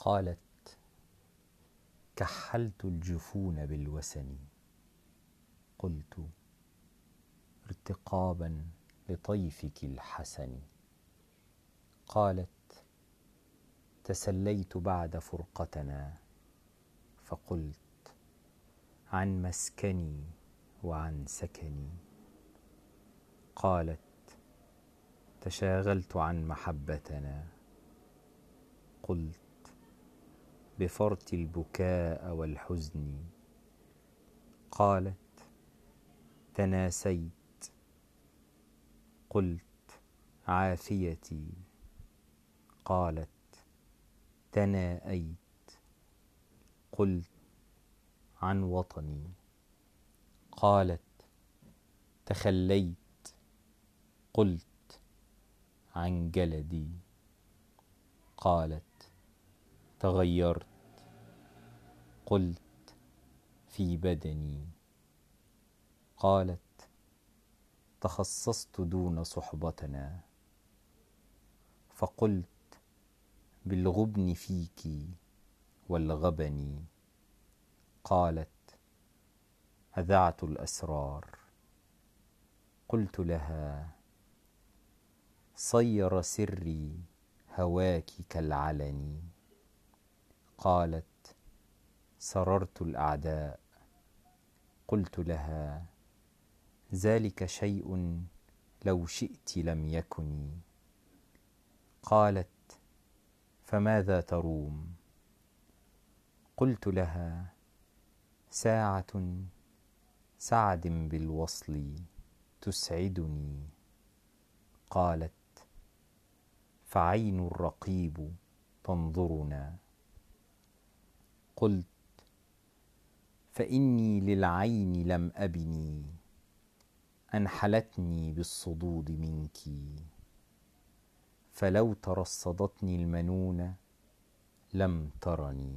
قالت كحلت الجفون بالوسن. قلت ارتقابا لطيفك الحسن. قالت تسليت بعد فرقتنا. فقلت عن مسكني وعن سكني. قالت تشاغلت عن محبتنا. قلت بفرط البكاء والحزن. قالت تناسيت. قلت عافيتي. قالت تناءيت. قلت عن وطني. قالت تخليت. قلت عن جلدي. قالت تغيرت. قلت في بدني. قالت تخصصت دون صحبتنا. فقلت بالغبن فيك والغبن. قالت أذعت الأسرار. قلت لها صير سري هواك كالعلن. قالت سررت الأعداء قلت لها ذلك شيء لو شئت لم يكن قالت فماذا تروم؟ قلت لها ساعة سعد بالوصل تسعدني قالت فعين الرقيب تنظرنا قلت فإني للعين لم أبني أنحلتني بالصدود منك. فلو ترصدتني المنونه لم ترني.